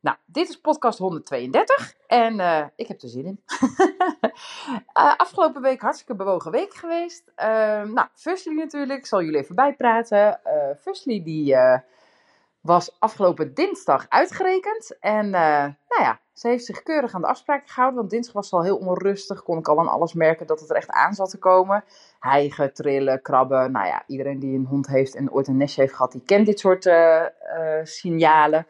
Nou, dit is podcast 132 en uh, ik heb er zin in. uh, afgelopen week hartstikke bewogen week geweest. Uh, nou, Fusli natuurlijk, ik zal jullie even bijpraten. Fusli die was afgelopen dinsdag uitgerekend. En nou ja, ze heeft zich keurig aan de afspraken gehouden. Want dinsdag was het al heel onrustig. Kon ik al aan alles merken dat het er echt aan zat te komen. Hijgen, trillen, krabben. Nou ja, iedereen die een hond heeft en ooit een nestje heeft gehad, die kent dit soort signalen.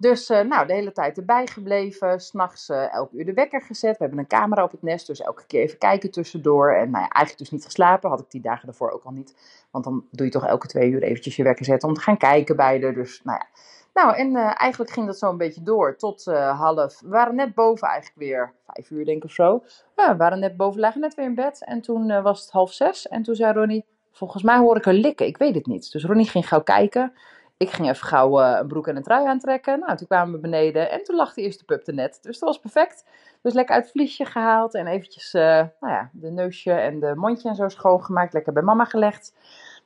Dus uh, nou, de hele tijd erbij gebleven. S'nachts uh, elke uur de wekker gezet. We hebben een camera op het nest, dus elke keer even kijken tussendoor. En nou ja, eigenlijk dus niet geslapen. Had ik die dagen daarvoor ook al niet. Want dan doe je toch elke twee uur eventjes je wekker zetten om te gaan kijken bij er. Dus nou ja. Nou, en uh, eigenlijk ging dat zo een beetje door tot half. We waren net boven eigenlijk weer. Vijf uur denk ik of zo. Ja, we waren net boven, lagen net weer in bed. En toen was het half zes. En toen zei Ronnie, volgens mij hoor ik haar likken. Ik weet het niet. Dus Ronnie ging gauw kijken ik ging even gauw uh, een broek en een trui aantrekken. Nou, toen kwamen we beneden en toen lag de eerste pup er net. Dus dat was perfect. Dus lekker uit het vliesje gehaald en eventjes uh, nou ja, de neusje en de mondje en zo schoongemaakt. Lekker bij mama gelegd.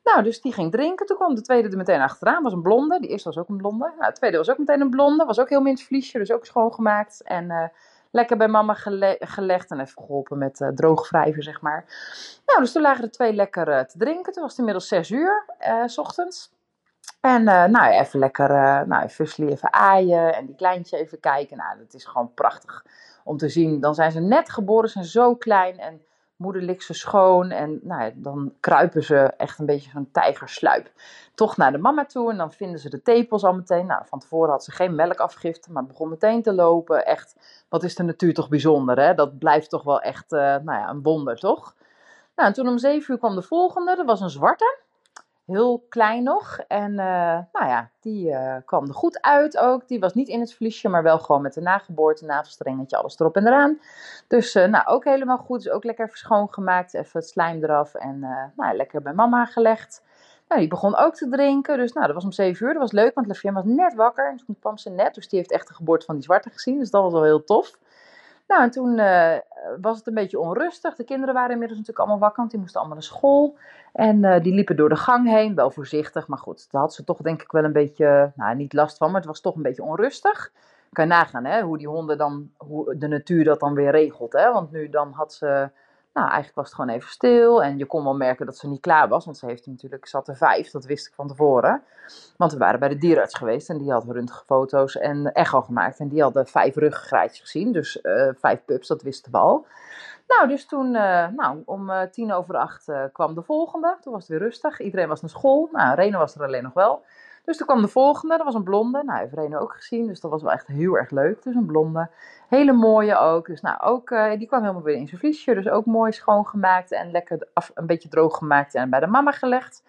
Nou, dus die ging drinken. Toen kwam de tweede er meteen achteraan. Was een blonde. Die eerste was ook een blonde. Nou, de tweede was ook meteen een blonde. Was ook heel min vliesje, dus ook schoongemaakt. En uh, lekker bij mama gele gelegd en even geholpen met uh, droog wrijven, zeg maar. Nou, dus toen lagen er twee lekker te drinken. Toen was het inmiddels zes uur, s ochtends. En uh, nou, even lekker, uh, nou, Fusli even aaien en die kleintje even kijken. Nou, dat is gewoon prachtig om te zien. Dan zijn ze net geboren, zijn zo klein en moeder likt ze schoon. En nou, dan kruipen ze echt een beetje zo'n tijgersluip. Toch naar de mama toe en dan vinden ze de tepels al meteen. Nou, van tevoren had ze geen melkafgifte, maar begon meteen te lopen. Echt, wat is de natuur toch bijzonder, hè? Dat blijft toch wel echt, uh, nou ja, een wonder, toch? Nou, en toen om zeven uur kwam de volgende, dat was een zwarte heel klein nog. En uh, nou ja, die uh, kwam er goed uit ook. Die was niet in het vliesje, maar wel gewoon met de nageboorte, navelstrengetje, alles erop en eraan. Dus uh, nou, ook helemaal goed. Dus ook lekker schoongemaakt. Even het slijm eraf en nou, lekker bij mama gelegd. Nou, die begon ook te drinken. Dus nou, dat was om 7 uur. Dat was leuk, want Lefien was net wakker. En toen kwam ze net. Dus die heeft echt de geboorte van die zwarte gezien. Dus dat was wel heel tof. Nou, en toen uh, was het een beetje onrustig. De kinderen waren inmiddels natuurlijk allemaal wakker, want die moesten allemaal naar school. En uh, die liepen door de gang heen, wel voorzichtig. Maar goed, daar had ze toch denk ik wel een beetje, nou niet last van, maar het was toch een beetje onrustig. Kan je nagaan hè, hoe die honden dan, hoe de natuur dat dan weer regelt. Hè? Want nu dan had ze nou, eigenlijk was het gewoon even stil. En je kon wel merken dat ze niet klaar was. Want ze heeft natuurlijk, zat er vijf, dat wist ik van tevoren. Want we waren bij de dierenarts geweest. En die had röntgenfoto's en echo gemaakt. En die hadden vijf ruggengraatjes gezien. Dus uh, vijf pups, dat wisten we al. Nou, dus toen, uh, nou, om uh, tien over acht kwam de volgende. Toen was het weer rustig. Iedereen was naar school. Nou, Rene was er alleen nog wel. Dus toen kwam de volgende, dat was een blonde. Nou, heeft Reno ook gezien, dus dat was wel echt heel erg leuk. Dus een blonde. Hele mooie ook. Dus nou, ook, uh, die kwam helemaal weer in zijn vliesje. Dus ook mooi schoongemaakt en lekker af, een beetje droog gemaakt en bij de mama gelegd.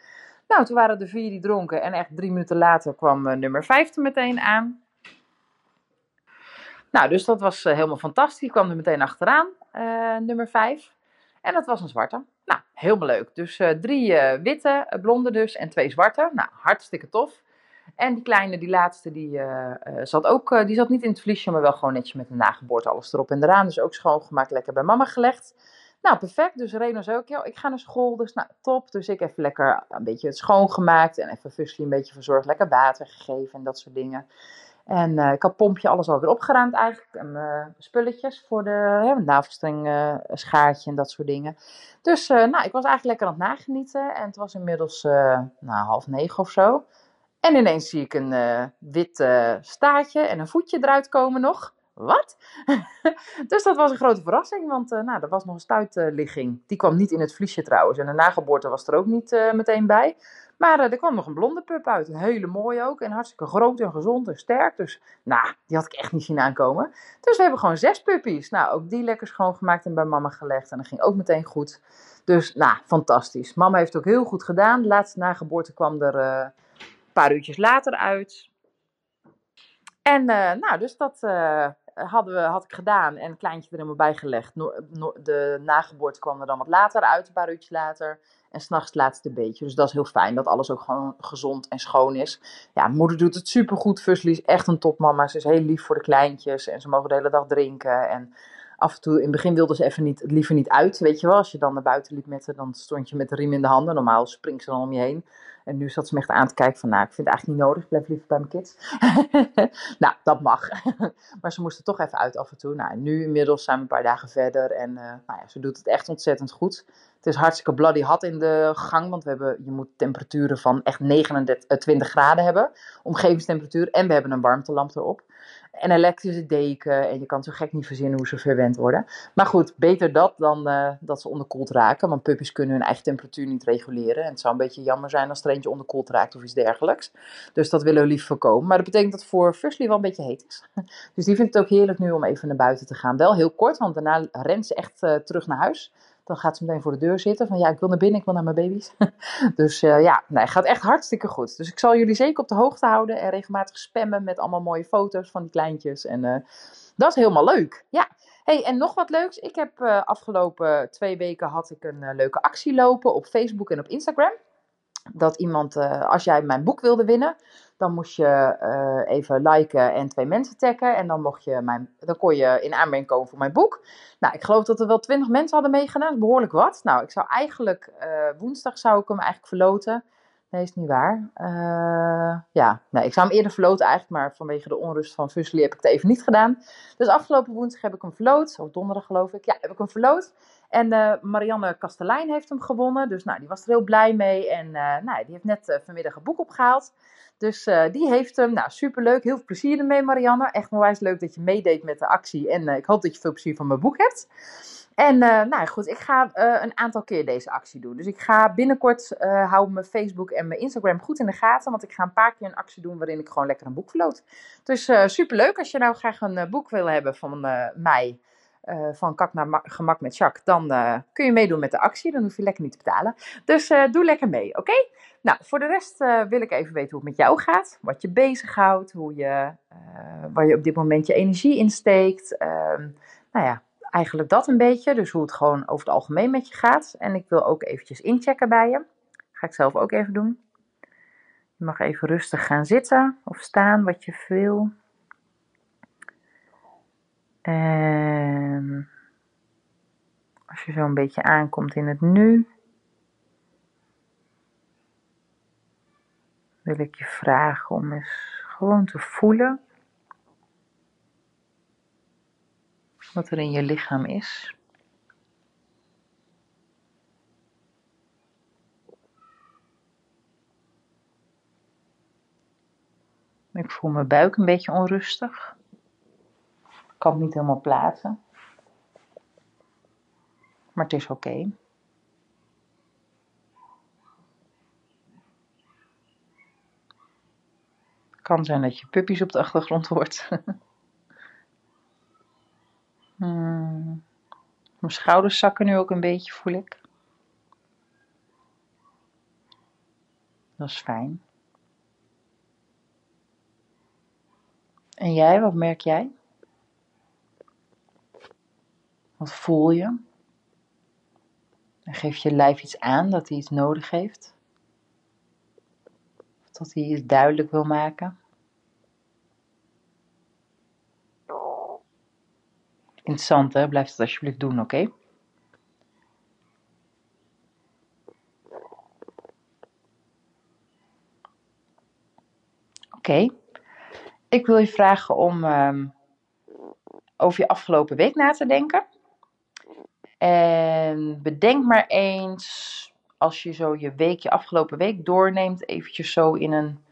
Nou, toen waren er vier die dronken. En echt drie minuten later kwam uh, nummer vijf er meteen aan. Nou, dus dat was uh, helemaal fantastisch. Die kwam er meteen achteraan, nummer vijf. En dat was een zwarte. Nou, helemaal leuk. Dus drie witte, blonde dus, en twee zwarte. Nou, hartstikke tof. En die kleine, die laatste, die uh, zat ook, uh, die zat niet in het vliesje, maar wel gewoon netjes met een nageboorte, alles erop en eraan. Dus ook schoongemaakt, lekker bij mama gelegd. Nou, perfect. Dus Reno zei ook, ik ga naar school, dus nou, top. Dus ik even lekker een beetje het schoongemaakt en even Fusli een beetje verzorgd, lekker water gegeven en dat soort dingen. En ik had pompje alles alweer opgeruimd eigenlijk. En spulletjes voor de ja, navelstreng, schaartje en dat soort dingen. Dus nou, ik was eigenlijk lekker aan het nagenieten. En het was inmiddels nou, half negen of zo. En ineens zie ik een uh, wit uh, staartje en een voetje eruit komen nog. Wat? dus dat was een grote verrassing, want uh, nou, er was nog een stuitligging. Die kwam niet in het vliesje trouwens. En de nageboorte was er ook niet meteen bij. Maar er kwam nog een blonde pup uit. Een hele mooie ook. En hartstikke groot en gezond en sterk. Dus nou, die had ik echt niet zien aankomen. Dus we hebben gewoon zes puppies. Nou, ook die lekker schoongemaakt en bij mama gelegd. En dat ging ook meteen goed. Dus nou, fantastisch. Mama heeft ook heel goed gedaan. De laatste nageboorte kwam er paar uurtjes later uit. En uh, nou, dus dat uh, hadden we, had ik gedaan en een kleintje er helemaal bij gelegd. No- no- de nageboorte kwam er dan wat later uit, een paar uurtjes later. En s'nachts het laatste beetje. Dus dat is heel fijn, dat alles ook gewoon gezond en schoon is. Ja, moeder doet het supergoed. Fuslie is echt een topmama. Ze is heel lief voor de kleintjes. En ze mogen de hele dag drinken. En af en toe, in het begin wilde ze even niet, liever niet uit. Weet je wel, als je dan naar buiten liep met haar, dan stond je met de riem in de handen. Normaal springt ze dan om je heen. En nu zat ze echt aan te kijken van, nou, ik vind het eigenlijk niet nodig. Ik blijf liever bij mijn kids. nou, dat mag. maar ze moesten toch even uit af en toe. Nou, nu inmiddels zijn we een paar dagen verder. En eh, nou ja, ze doet het echt ontzettend goed. Het is hartstikke bloody hot in de gang. Want we hebben, je moet temperaturen van echt 29, eh, 20 graden hebben. Omgevingstemperatuur. En we hebben een warmtelamp erop. En elektrische deken. En je kan zo gek niet verzinnen hoe ze verwend worden. Maar goed, beter dat dan eh, dat ze onderkoeld raken. Want puppies kunnen hun eigen temperatuur niet reguleren. En het zou een beetje jammer zijn als er eentje onderkoeld raakt of iets dergelijks. Dus dat willen we lief voorkomen. Maar dat betekent dat voor Fuslie wel een beetje heet is. Dus die vindt het ook heerlijk nu om even naar buiten te gaan. Wel heel kort, want daarna rent ze echt uh, terug naar huis. Dan gaat ze meteen voor de deur zitten. Van ja, ik wil naar binnen, ik wil naar mijn baby's. dus uh, ja, nee, gaat echt hartstikke goed. Dus ik zal jullie zeker op de hoogte houden. En regelmatig spammen met allemaal mooie foto's van die kleintjes. En uh, dat is helemaal leuk. Ja. Hey, en nog wat leuks. Ik heb uh, afgelopen twee weken had ik een leuke actie lopen op Facebook en op Instagram. Dat iemand, als jij mijn boek wilde winnen, dan moest je uh, even liken en twee mensen taggen. En dan, mocht je mijn, dan kon je in aanmerking komen voor mijn boek. Nou, ik geloof dat er wel twintig mensen hadden meegedaan. Dat is behoorlijk wat. Nou, ik zou eigenlijk uh, woensdag zou ik hem eigenlijk verloten. Nee, is niet waar. Uh, ja, nee, ik zou hem eerder verloten eigenlijk. Maar vanwege de onrust van Fuslie heb ik het even niet gedaan. Dus afgelopen woensdag heb ik hem verloot. Of donderdag geloof ik. Ja, heb ik hem verloot. En uh, Marianne Kastelein heeft hem gewonnen. Dus nou, die was er heel blij mee. En uh, nou, die heeft net uh, vanmiddag een boek opgehaald. Dus die heeft hem. Nou, superleuk. Heel veel plezier ermee, Marianne. Echt onwijs leuk dat je meedeed met de actie. En ik hoop dat je veel plezier van mijn boek hebt. En nou goed, ik ga een aantal keer deze actie doen. Dus ik ga binnenkort houden mijn Facebook en mijn Instagram goed in de gaten. Want ik ga een paar keer een actie doen waarin ik gewoon lekker een boek verloot. Dus superleuk als je nou graag een boek wil hebben van mij. Uh, van kak naar gemak met Jacques, dan uh, kun je meedoen met de actie. Dan hoef je lekker niet te betalen. Dus uh, doe lekker mee, oké? Nou, voor de rest wil ik even weten hoe het met jou gaat. Wat je bezighoudt, hoe je, waar je op dit moment je energie insteekt. Ehm, nou ja, eigenlijk dat een beetje. Dus hoe het gewoon over het algemeen met je gaat. En ik wil ook eventjes inchecken bij je. Ga ik zelf ook even doen. Je mag even rustig gaan zitten of staan, wat je wil. En als je zo een beetje aankomt in het nu, wil ik je vragen om eens gewoon te voelen wat er in je lichaam is. Ik voel mijn buik een beetje onrustig. Kan het niet helemaal plaatsen. Maar het is oké. Kan zijn dat je puppies op de achtergrond hoort. hmm. Mijn schouders zakken nu ook een beetje, voel ik. Dat is fijn. En jij, wat merk jij? Wat voel je? En geeft je lijf iets aan dat hij iets nodig heeft? Of dat hij iets duidelijk wil maken? Interessant hè, blijf het alsjeblieft doen, oké? Oké. Ik wil je vragen om um, over je afgelopen week na te denken. En bedenk maar eens, als je zo je week, je afgelopen week doorneemt, eventjes zo in een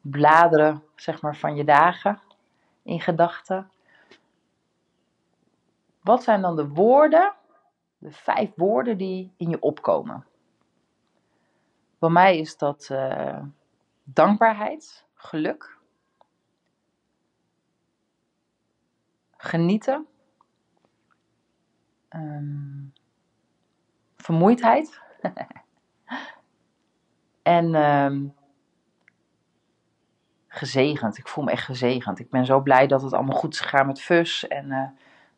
bladeren, zeg maar, van je dagen, in gedachten. Wat zijn dan de woorden, de vijf woorden die in je opkomen? Bij mij is dat uh, dankbaarheid, geluk, genieten, um, vermoeidheid en um, gezegend. Ik voel me echt gezegend. Ik ben zo blij dat het allemaal goed is gegaan met Fus en eh,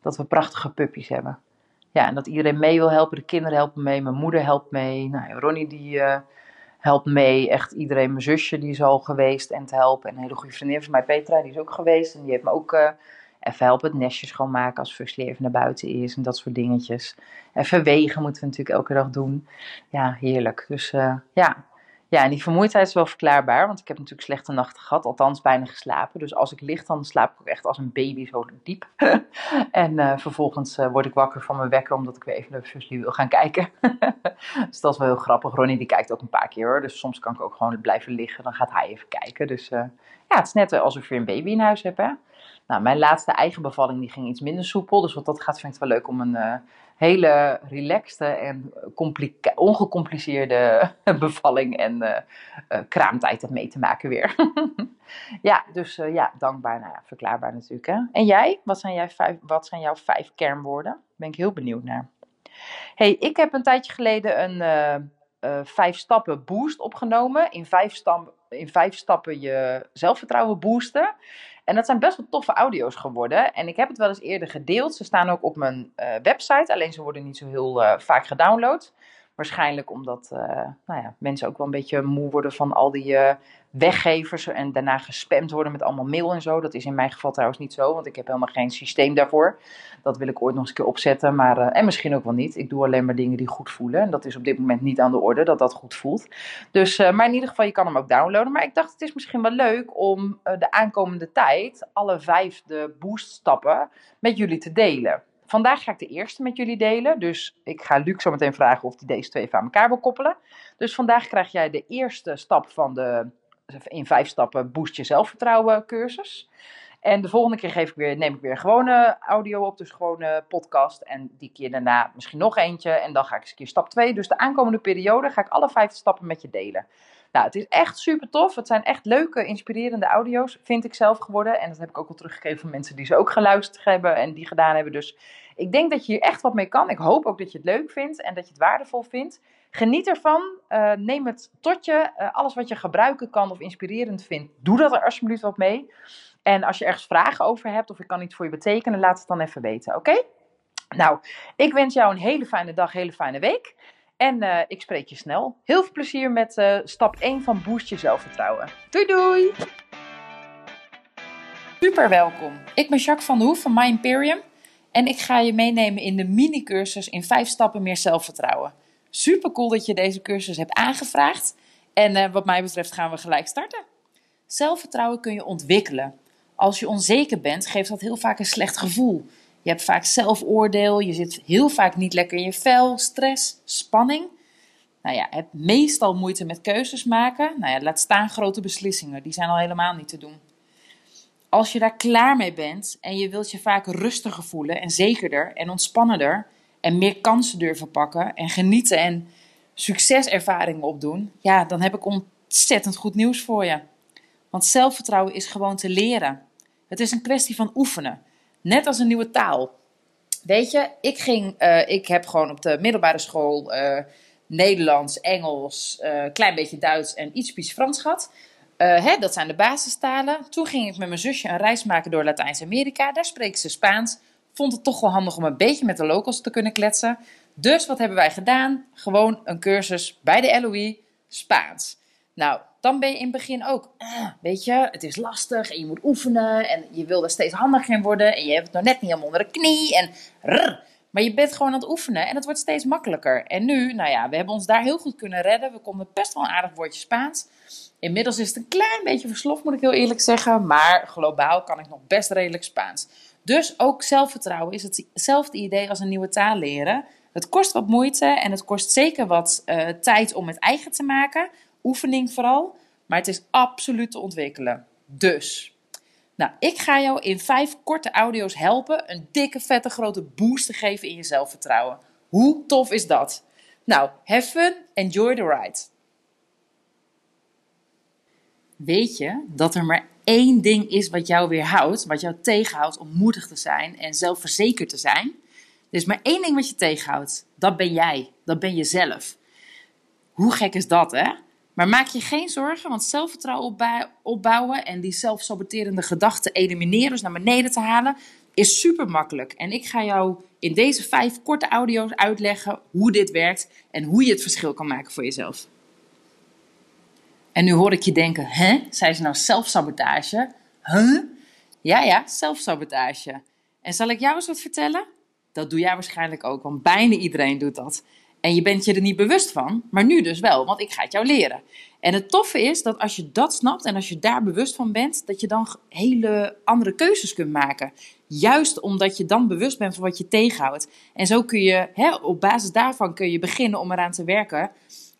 dat we prachtige puppies hebben. Ja, en dat iedereen mee wil helpen. De kinderen helpen mee, mijn moeder helpt mee. Nou, Ronnie die uh, helpt mee. Echt iedereen. Mijn zusje die is al geweest en te helpen. En een hele goede vriendin van mij, Petra, die is ook geweest. En die heeft me ook uh, even helpen het nestje schoonmaken als Fuslie even naar buiten is. En dat soort dingetjes. Even wegen moeten we natuurlijk elke dag doen. Ja, heerlijk. Dus uh, ja, ja, en die vermoeidheid is wel verklaarbaar, want ik heb natuurlijk slechte nachten gehad, althans bijna geslapen. Dus als ik lig, dan slaap ik ook echt als een baby zo diep. en uh, vervolgens uh, word ik wakker van mijn wekker, omdat ik weer even naar Fuslie wil gaan kijken. dus dat is wel heel grappig. Ronnie die kijkt ook een paar keer hoor, dus soms kan ik ook gewoon blijven liggen, dan gaat hij even kijken. Dus ja, het is net alsof je een baby in huis hebt hè. Nou, mijn laatste eigen bevalling die ging iets minder soepel, dus wat dat gaat vind ik wel leuk om een hele relaxte en ongecompliceerde bevalling en uh, uh, kraamtijd mee te maken weer. ja, dus ja, dankbaar, nou ja, verklaarbaar natuurlijk. Hè? En jij? Wat zijn, jij vijf, wat zijn jouw vijf kernwoorden? Daar ben ik heel benieuwd naar. hey, ik heb een tijdje geleden een vijf stappen boost opgenomen. In vijf, in vijf stappen je zelfvertrouwen boosten. En dat zijn best wel toffe audio's geworden. En ik heb het wel eens eerder gedeeld. Ze staan ook op mijn uh, website. Alleen ze worden niet zo heel uh, vaak gedownload. Waarschijnlijk omdat uh, nou ja, mensen ook wel een beetje moe worden van al die weggevers. En daarna gespamd worden met allemaal mail en zo. Dat is in mijn geval trouwens niet zo. Want ik heb helemaal geen systeem daarvoor. Dat wil ik ooit nog eens een keer opzetten. Maar, en misschien ook wel niet. Ik doe alleen maar dingen die goed voelen. En dat is op dit moment niet aan de orde dat dat goed voelt. Dus, maar in ieder geval, je kan hem ook downloaden. Maar ik dacht, het is misschien wel leuk om de aankomende tijd alle vijf de booststappen met jullie te delen. Vandaag ga ik de eerste met jullie delen. Dus ik ga Luc zo meteen vragen of hij deze twee even aan elkaar wil koppelen. Dus vandaag krijg jij de eerste stap van de in vijf stappen boost je zelfvertrouwen cursus. En de volgende keer geef ik weer, neem ik weer gewone audio op, dus gewone podcast. En die keer daarna misschien nog eentje. En dan ga ik eens een keer stap 2. Dus de aankomende periode ga ik alle vijf stappen met je delen. Nou, het is echt super tof. Het zijn echt leuke, inspirerende audio's, vind ik zelf geworden. En dat heb ik ook al teruggegeven van mensen die ze ook geluisterd hebben en die gedaan hebben. Dus ik denk dat je hier echt wat mee kan. Ik hoop ook dat je het leuk vindt en dat je het waardevol vindt. Geniet ervan. Uh, neem het tot je. Uh, alles wat je gebruiken kan of inspirerend vindt, doe dat er alsjeblieft wat mee. En als je ergens vragen over hebt of ik kan iets voor je betekenen, laat het dan even weten, oké? Nou, ik wens jou een hele fijne dag, hele fijne week. En uh, ik spreek je snel. Heel veel plezier met uh, stap 1 van Boost je zelfvertrouwen. Doei doei! Super welkom. Ik ben Jacques van der Hoef van My Imperium. En ik ga je meenemen in de mini-cursus in 5 stappen meer zelfvertrouwen. Super cool dat je deze cursus hebt aangevraagd. En uh, wat mij betreft gaan we gelijk starten. Zelfvertrouwen kun je ontwikkelen. Als je onzeker bent, geeft dat heel vaak een slecht gevoel. Je hebt vaak zelfoordeel, je zit heel vaak niet lekker in je vel, stress, spanning. Nou ja, heb meestal moeite met keuzes maken. Nou ja, laat staan grote beslissingen, die zijn al helemaal niet te doen. Als je daar klaar mee bent en je wilt je vaak rustiger voelen en zekerder en ontspannender en meer kansen durven pakken en genieten en succeservaringen opdoen, ja, dan heb ik ontzettend goed nieuws voor je. Want zelfvertrouwen is gewoon te leren. Het is een kwestie van oefenen. Net als een nieuwe taal. Weet je, ik, ging, uh, ik heb gewoon op de middelbare school uh, Nederlands, Engels, uh, klein beetje Duits en iets Frans gehad. Hè, dat zijn de basistalen. Toen ging ik met mijn zusje een reis maken door Latijns-Amerika. Daar spreken ze Spaans. Vond het toch wel handig om een beetje met de locals te kunnen kletsen. Dus wat hebben wij gedaan? Gewoon een cursus bij de LOE Spaans. Nou, dan ben je in het begin ook, ah, weet je, het is lastig en je moet oefenen en je wil er steeds handiger in worden en je hebt het nog net niet helemaal onder de knie en maar je bent gewoon aan het oefenen en het wordt steeds makkelijker. En nu, nou ja, we hebben ons daar heel goed kunnen redden. We konden best wel een aardig woordje Spaans. Inmiddels is het een klein beetje versloft, moet ik heel eerlijk zeggen, maar globaal kan ik nog best redelijk Spaans. Dus ook zelfvertrouwen is hetzelfde idee als een nieuwe taal leren. Het kost wat moeite en het kost zeker wat uh, tijd om het eigen te maken oefening vooral. Maar het is absoluut te ontwikkelen. Dus, nou, ik ga jou in vijf korte audio's helpen een dikke, vette, grote boost te geven in je zelfvertrouwen. Hoe tof is dat? Nou, have fun, enjoy the ride. Weet je dat er maar één ding is wat jou weerhoudt, wat jou tegenhoudt om moedig te zijn en zelfverzekerd te zijn? Er is maar één ding wat je tegenhoudt. Dat ben jij. Dat ben jezelf. Hoe gek is dat, hè? Maar maak je geen zorgen, want zelfvertrouwen opbouwen en die zelfsaboterende gedachten elimineren, dus naar beneden te halen, is super makkelijk. En ik ga jou in deze vijf korte audio's uitleggen hoe dit werkt en hoe je het verschil kan maken voor jezelf. En nu hoor ik je denken, hè? Zijn ze nou zelfsabotage? Huh? Ja, ja, zelfsabotage. En zal ik jou eens wat vertellen? Dat doe jij waarschijnlijk ook, want bijna iedereen doet dat. En je bent je er niet bewust van, maar nu dus wel, want ik ga het jou leren. En het toffe is dat als je dat snapt en als je daar bewust van bent, dat je dan hele andere keuzes kunt maken. Juist omdat je dan bewust bent van wat je tegenhoudt. En zo kun je, hè, op basis daarvan kun je beginnen om eraan te werken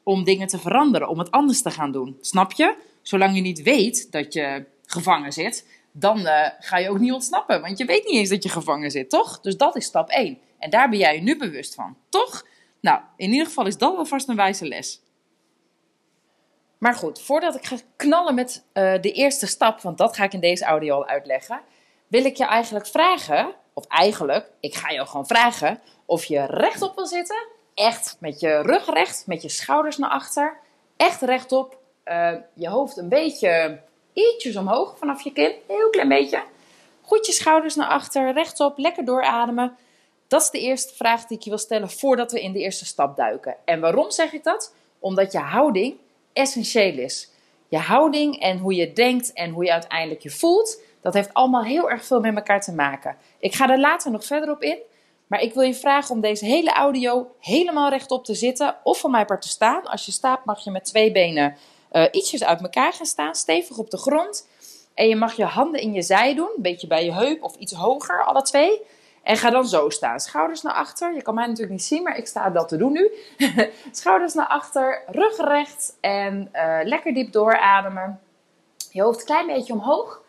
om dingen te veranderen, om het anders te gaan doen. Snap je? Zolang je niet weet dat je gevangen zit, dan uh, ga je ook niet ontsnappen. Want je weet niet eens dat je gevangen zit, toch? Dus dat is stap 1. En daar ben jij je nu bewust van, toch? Nou, in ieder geval is dat alvast een wijze les. Maar goed, voordat ik ga knallen met uh, de eerste stap, want dat ga ik in deze audio al uitleggen, wil ik je eigenlijk vragen, of eigenlijk, ik ga jou gewoon vragen, of je rechtop wil zitten, echt met je rug recht, met je schouders naar achter, echt rechtop, uh, je hoofd een beetje ietsjes omhoog vanaf je kin, heel klein beetje. Goed je schouders naar achter, rechtop, lekker doorademen. Dat is de eerste vraag die ik je wil stellen voordat we in de eerste stap duiken. En waarom zeg ik dat? Omdat je houding essentieel is. Je houding en hoe je denkt en hoe je uiteindelijk je voelt, dat heeft allemaal heel erg veel met elkaar te maken. Ik ga er later nog verder op in. Maar ik wil je vragen om deze hele audio helemaal rechtop te zitten of van mij part te staan. Als je staat mag je met twee benen uh, ietsjes uit elkaar gaan staan, stevig op de grond. En je mag je handen in je zij doen, een beetje bij je heup of iets hoger, alle twee. En ga dan zo staan. Schouders naar achter. Je kan mij natuurlijk niet zien, maar ik sta dat te doen nu. Schouders naar achter, rug recht en uh, lekker diep doorademen. Je hoofd een klein beetje omhoog.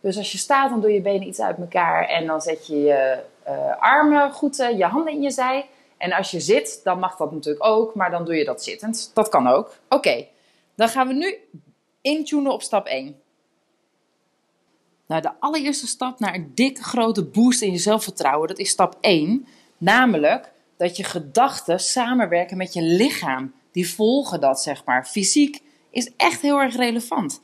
Dus als je staat, dan doe je benen iets uit elkaar en dan zet je je uh, armen goed, je handen in je zij. En als je zit, dan mag dat natuurlijk ook, maar dan doe je dat zittend. Dat kan ook. Oké, dan gaan we nu intunen op stap 1. Nou, de allereerste stap naar een dikke grote boost in je zelfvertrouwen, dat is stap 1. Namelijk dat je gedachten samenwerken met je lichaam. Die volgen dat, zeg maar. Fysiek is echt heel erg relevant.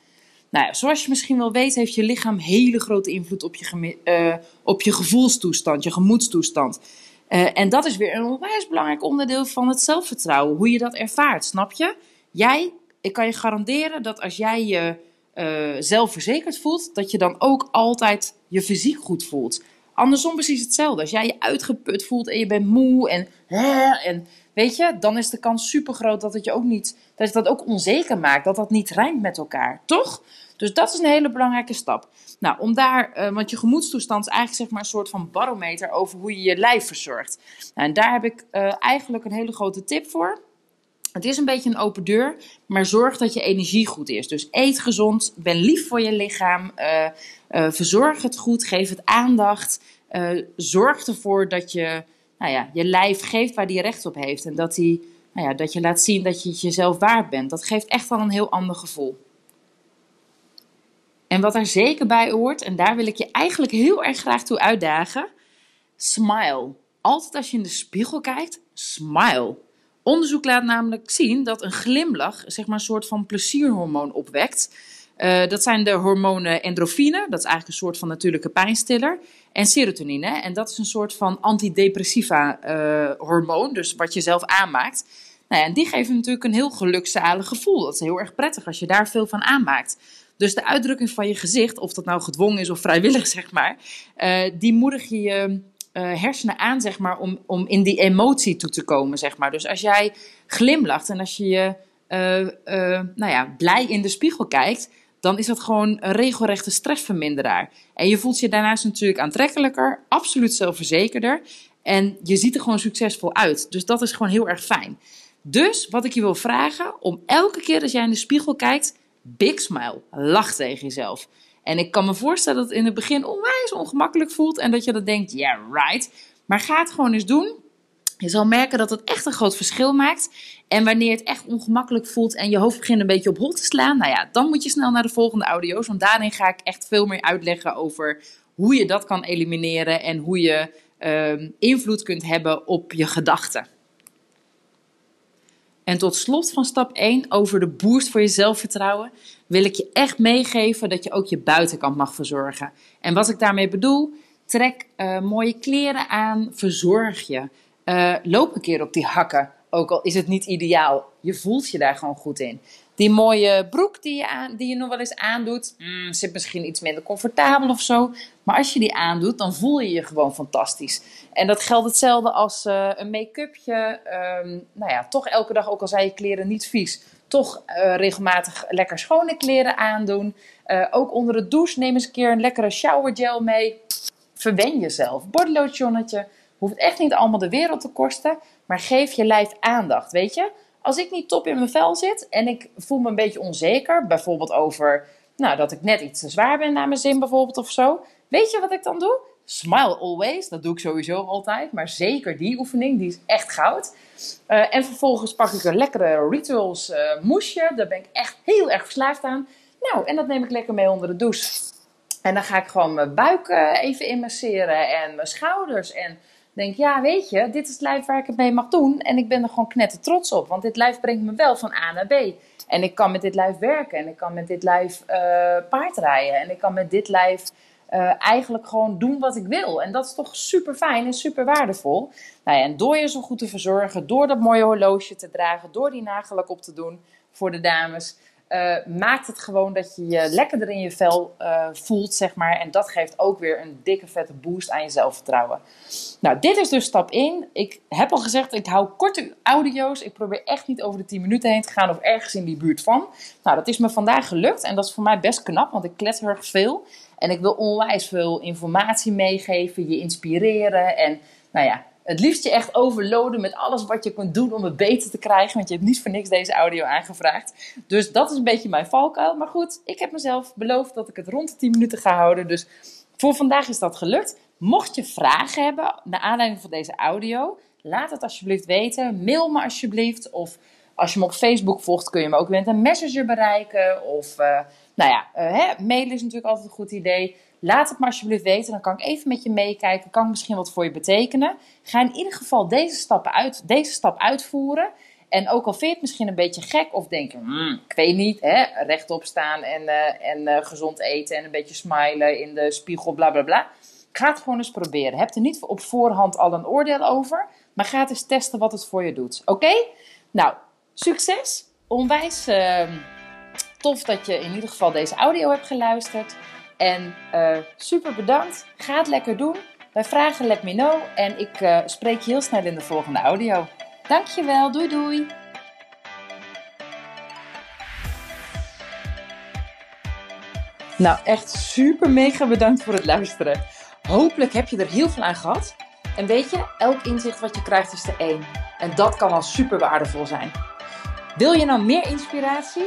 Nou zoals je misschien wel weet, heeft je lichaam hele grote invloed op je, uh, op je gevoelstoestand, je gemoedstoestand. Uh, en dat is weer een onwijs belangrijk onderdeel van het zelfvertrouwen, hoe je dat ervaart, snap je? Jij, ik kan je garanderen dat als jij je uh, zelfverzekerd voelt, dat je dan ook altijd je fysiek goed voelt. Andersom precies hetzelfde. Als jij je uitgeput voelt en je bent moe en, en weet je, dan is de kans super groot dat het je ook niet, dat het dat ook onzeker maakt, dat dat niet rijmt met elkaar, toch? Dus dat is een hele belangrijke stap. Nou, om daar, uh, want je gemoedstoestand is eigenlijk zeg maar een soort van barometer over hoe je je lijf verzorgt. Nou, en daar heb ik uh, eigenlijk een hele grote tip voor. Het is een beetje een open deur, maar zorg dat je energie goed is. Dus eet gezond, ben lief voor je lichaam, uh, uh, verzorg het goed, geef het aandacht. Uh, zorg ervoor dat je nou ja, je lijf geeft waar die recht op heeft. En dat, die, nou ja, dat je laat zien dat je het jezelf waard bent. Dat geeft echt al een heel ander gevoel. En wat er zeker bij hoort, en daar wil ik je eigenlijk heel erg graag toe uitdagen: smile. Altijd als je in de spiegel kijkt, smile. Onderzoek laat namelijk zien dat een glimlach zeg maar, een soort van plezierhormoon opwekt. Uh, dat zijn de hormonen endorfine, dat is eigenlijk een soort van natuurlijke pijnstiller, en serotonine. En dat is een soort van antidepressiva uh, hormoon, dus wat je zelf aanmaakt. Nou en die geven natuurlijk een heel gelukzalig gevoel. Dat is heel erg prettig als je daar veel van aanmaakt. Dus de uitdrukking van je gezicht, of dat nou gedwongen is of vrijwillig, zeg maar, uh, die moedig je uh, hersenen aan, zeg maar, om, om in die emotie toe te komen, zeg maar. Dus als jij glimlacht en als je je uh, uh, nou ja, blij in de spiegel kijkt, dan is dat gewoon een regelrechte stressverminderaar. En je voelt je daarnaast natuurlijk aantrekkelijker, absoluut zelfverzekerder. En je ziet er gewoon succesvol uit. Dus dat is gewoon heel erg fijn. Dus wat ik je wil vragen, om elke keer als jij in de spiegel kijkt, big smile, lach tegen jezelf. En ik kan me voorstellen dat het in het begin onwijs ongemakkelijk voelt en dat je dan denkt, ja, yeah, right. Maar ga het gewoon eens doen. Je zal merken dat het echt een groot verschil maakt. En wanneer het echt ongemakkelijk voelt en je hoofd begint een beetje op hol te slaan, nou ja, dan moet je snel naar de volgende audio's. Want daarin ga ik echt veel meer uitleggen over hoe je dat kan elimineren en hoe je uh, invloed kunt hebben op je gedachten. En tot slot van stap 1 over de boost voor je zelfvertrouwen wil ik je echt meegeven dat je ook je buitenkant mag verzorgen. En wat ik daarmee bedoel, trek uh, mooie kleren aan, verzorg je. Uh, loop een keer op die hakken, ook al is het niet ideaal. Je voelt je daar gewoon goed in. Die mooie broek die je, aan, die je nog wel eens aandoet, mm, zit misschien iets minder comfortabel of zo. Maar als je die aandoet, dan voel je je gewoon fantastisch. En dat geldt hetzelfde als uh, een make-upje. Um, nou ja, toch elke dag, ook al zijn je kleren niet vies, toch uh, regelmatig lekker schone kleren aandoen. Uh, ook onder de douche neem eens een keer een lekkere showergel mee. Verwen jezelf. Bodylotionnetje. Hoeft echt niet allemaal de wereld te kosten. Maar geef je lijf aandacht, weet je? Als ik niet top in mijn vel zit en ik voel me een beetje onzeker, bijvoorbeeld over nou, dat ik net iets te zwaar ben naar mijn zin bijvoorbeeld of zo. Weet je wat ik dan doe? Smile always, dat doe ik sowieso altijd, maar zeker die oefening, die is echt goud. Uh, en vervolgens pak ik een lekkere Rituals uh, moesje, daar ben ik echt heel erg verslaafd aan. Nou, en dat neem ik lekker mee onder de douche. En dan ga ik gewoon mijn buik uh, even inmasseren en mijn schouders en denk, ja, weet je, dit is het lijf waar ik het mee mag doen. En ik ben er gewoon knetter trots op. Want dit lijf brengt me wel van A naar B. En ik kan met dit lijf werken. En ik kan met dit lijf uh, paardrijden. En ik kan met dit lijf uh, eigenlijk gewoon doen wat ik wil. En dat is toch super fijn en super waardevol. Nou ja, en door je zo goed te verzorgen, door dat mooie horloge te dragen, door die nagellak op te doen voor de dames uh, maakt het gewoon dat je je lekkerder in je vel uh, voelt, zeg maar. En dat geeft ook weer een dikke vette boost aan je zelfvertrouwen. Nou, dit is dus stap 1. Ik heb al gezegd, ik hou korte audio's. Ik probeer echt niet over de 10 minuten heen te gaan of ergens in die buurt van. Nou, dat is me vandaag gelukt en dat is voor mij best knap, want ik klets heel erg veel. En ik wil onwijs veel informatie meegeven, je inspireren en nou ja, het liefst je echt overloaden met alles wat je kunt doen om het beter te krijgen. Want je hebt niet voor niks deze audio aangevraagd. Dus dat is een beetje mijn valkuil. Maar goed, ik heb mezelf beloofd dat ik het rond de 10 minuten ga houden. Dus voor vandaag is dat gelukt. Mocht je vragen hebben naar aanleiding van deze audio, laat het alsjeblieft weten. Mail me alsjeblieft. Of als je me op Facebook volgt, kun je me ook met een messenger bereiken. Of, uh, nou ja, uh, hè, mailen is natuurlijk altijd een goed idee. Laat het me alsjeblieft weten. Dan kan ik even met je meekijken. Kan ik misschien wat voor je betekenen. Ga in ieder geval deze, stappen uit, deze stap uitvoeren. En ook al vind je het misschien een beetje gek of denk je, hmm, ik weet niet, hè, rechtop staan en, uh, en uh, gezond eten en een beetje smilen in de spiegel, bla bla bla. Ga het gewoon eens proberen. Heb er niet op voorhand al een oordeel over, maar ga het eens testen wat het voor je doet. Oké? Nou, succes. Onwijs uh, tof dat je in ieder geval deze audio hebt geluisterd. En uh, super bedankt. Ga het lekker doen. Bij vragen let me know. En ik uh, spreek je heel snel in de volgende audio. Dankjewel. Doei doei. Nou, echt super mega bedankt voor het luisteren. Hopelijk heb je er heel veel aan gehad. En weet je, elk inzicht wat je krijgt is er één. En dat kan al super waardevol zijn. Wil je nou meer inspiratie?